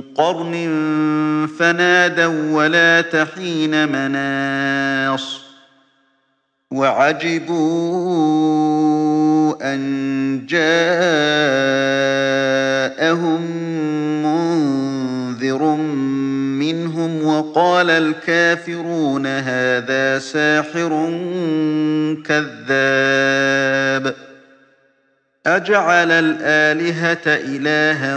قرن فنادوا ولا تحين مناص وعجبوا أن جاءهم منذر منهم وقال الكافرون هذا ساحر كذاب أجعل الآلهة إلها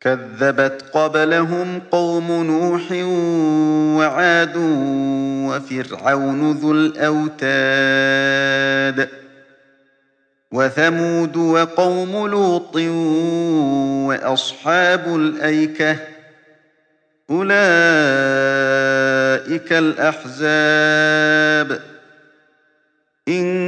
كذبت قبلهم قوم نوح وعاد وفرعون ذو الأوتاد وثمود وقوم لوط وأصحاب الأيكة أولئك الأحزاب إن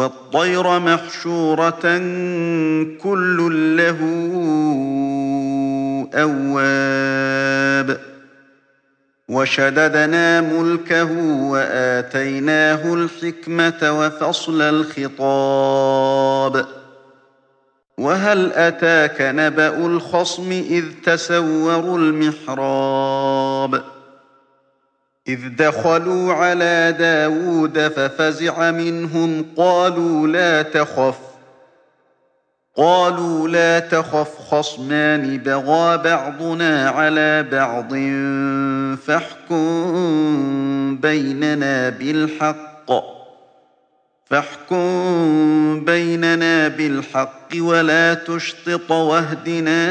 والطير محشورة كل له أواب. وشددنا ملكه وآتيناه الحكمة وفصل الخطاب. وهل أتاك نبأ الخصم إذ تسوروا المحراب؟ إذ دخلوا على داود ففزع منهم قالوا لا تخف قالوا لا تخف خصمان بغى بعضنا على بعض فاحكم بيننا بالحق فاحكم بيننا بالحق ولا تشطط واهدنا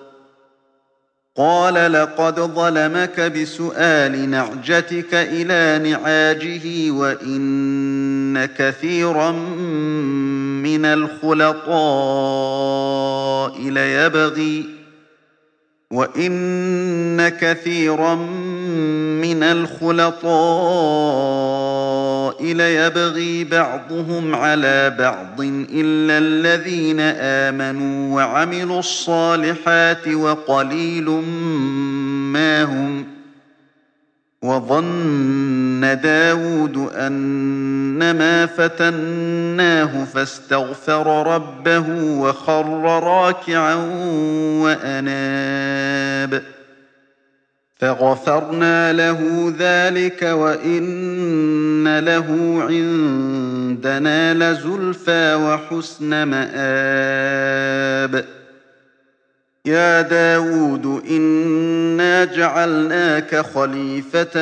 قال لقد ظلمك بسؤال نعجتك إلى نعاجه وإن كثيرا من الخلطاء ليبغي وإن كثيرا من الخلطاء ليبغي بعضهم على بعض إلا الذين آمنوا وعملوا الصالحات وقليل ما هم وظن داود أنما فتناه فاستغفر ربه وخر راكعا وأناب فغفرنا له ذلك وإن له عندنا لزلفى وحسن مآب. يا داود إنا جعلناك خليفة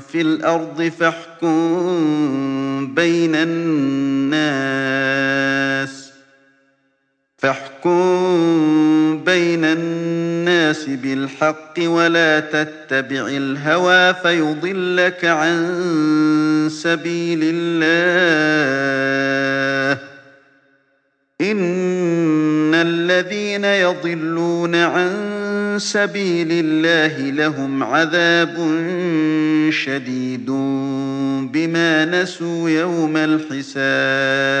في الأرض فاحكم بين الناس فاحكم بين الناس بالحق ولا تتبع الهوى فيضلك عن سبيل الله. إن الذين يضلون عن سبيل الله لهم عذاب شديد بما نسوا يوم الحساب.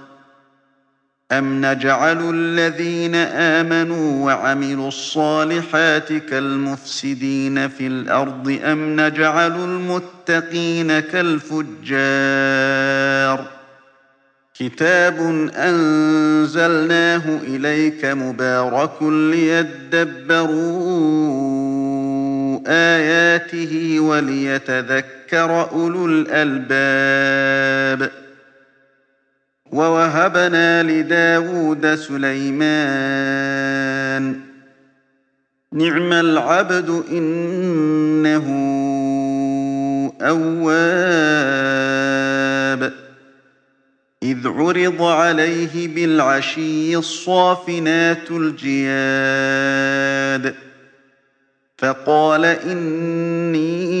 أم نجعل الذين آمنوا وعملوا الصالحات كالمفسدين في الأرض أم نجعل المتقين كالفجار كتاب أنزلناه إليك مبارك ليدبروا آياته وليتذكر أولو الألباب ووهبنا لداود سليمان. نعم العبد إنه أواب. إذ عرض عليه بالعشي الصافنات الجياد. فقال إني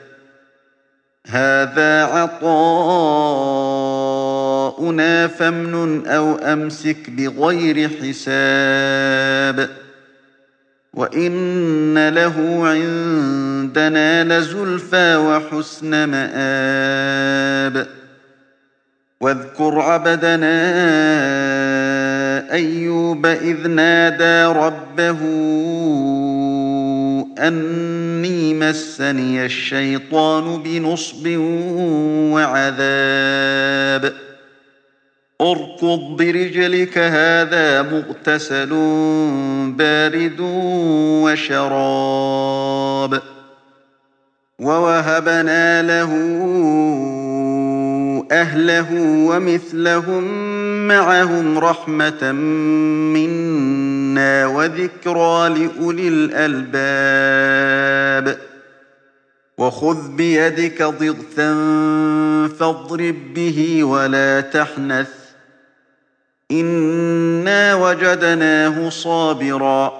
هذا عطاؤنا فامنن أو أمسك بغير حساب وإن له عندنا لزلفى وحسن مآب واذكر عبدنا أيوب إذ نادى ربه أني مسني الشيطان بنصب وعذاب. اركض برجلك هذا مغتسل بارد وشراب. وَوَهَبْنَا لَهُ أَهْلَهُ وَمِثْلَهُم مَّعَهُمْ رَحْمَةً مِّنَّا. وَذِكْرَىٰ لِأُولِي الْأَلْبَابِ وَخُذْ بِيَدِكَ ضِغْثًا فَاضْرِب بِّهِ وَلَا تَحْنَثْ ۗ إِنَّا وَجَدْنَاهُ صَابِرًا ۚ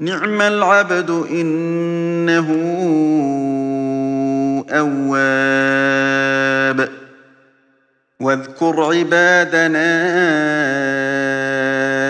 نِّعْمَ الْعَبْدُ ۖ إِنَّهُ أَوَّابٌ وَاذْكُرْ عِبَادَنَا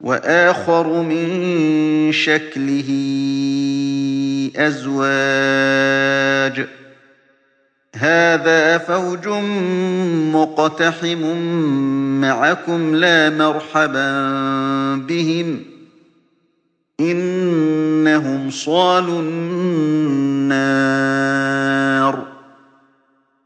وَآخَرُ مِن شَكْلِهِ أَزْوَاجٌ. هَٰذَا فَوْجٌ مُّقْتَحِمٌ مَّعَكُمْ لَا مَرْحَبًا بِهِمْ ۚ. إِنَّهُمْ صَالُو النَّارِ.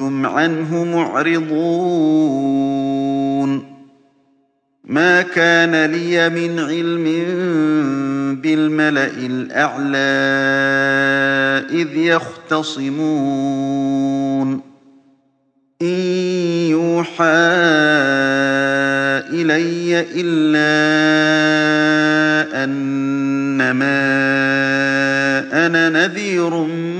أَنتُمْ عَنْهُ مُعْرِضُونَ. مَا كَانَ لِيَ مِنْ عِلْمٍ بِالْمَلَإِ الْأَعْلَىٰ إِذْ يَخْتَصِمُونَ. إِن يُوحَىٰ إِلَيَّ إِلَّا أَنَّمَا أَنَا نَذِيرٌ مُّبِينٌ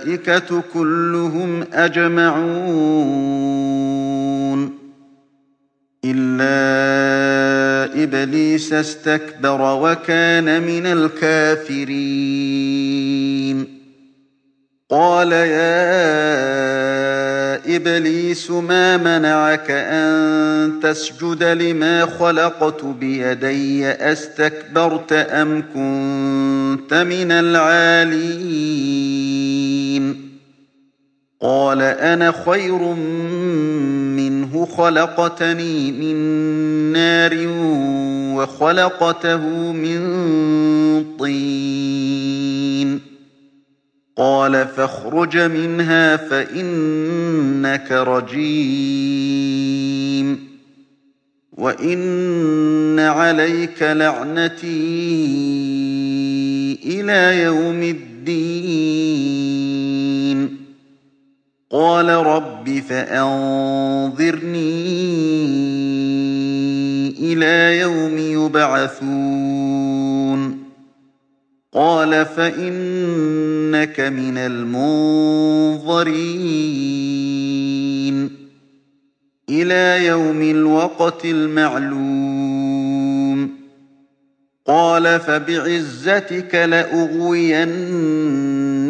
الملائكة كلهم أجمعون. إلا إبليس استكبر وكان من الكافرين. قال يا إبليس ما منعك أن تسجد لما خلقت بيدي؟ أستكبرت أم كنت من العالين؟ قال أنا خير منه خلقتني من نار وخلقته من طين. قال فاخرج منها فإنك رجيم. وإن عليك لعنتي إلى يوم الدين. قال رب فأنظرني إلى يوم يبعثون. قال فإنك من المنظرين. إلى يوم الوقت المعلوم. قال فبعزتك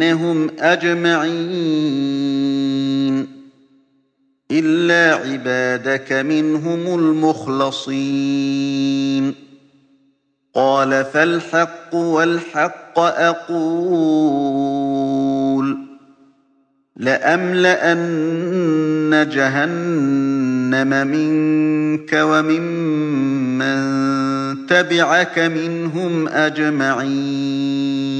لأغوينهم أجمعين إلا عبادك منهم المخلصين قال فالحق والحق أقول لأملأن جهنم منك وممن تبعك منهم أجمعين